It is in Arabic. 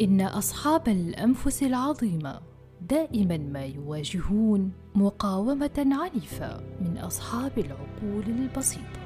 إن أصحاب الأنفس العظيمة دائما ما يواجهون مقاومة عنيفة من أصحاب العقول البسيطة.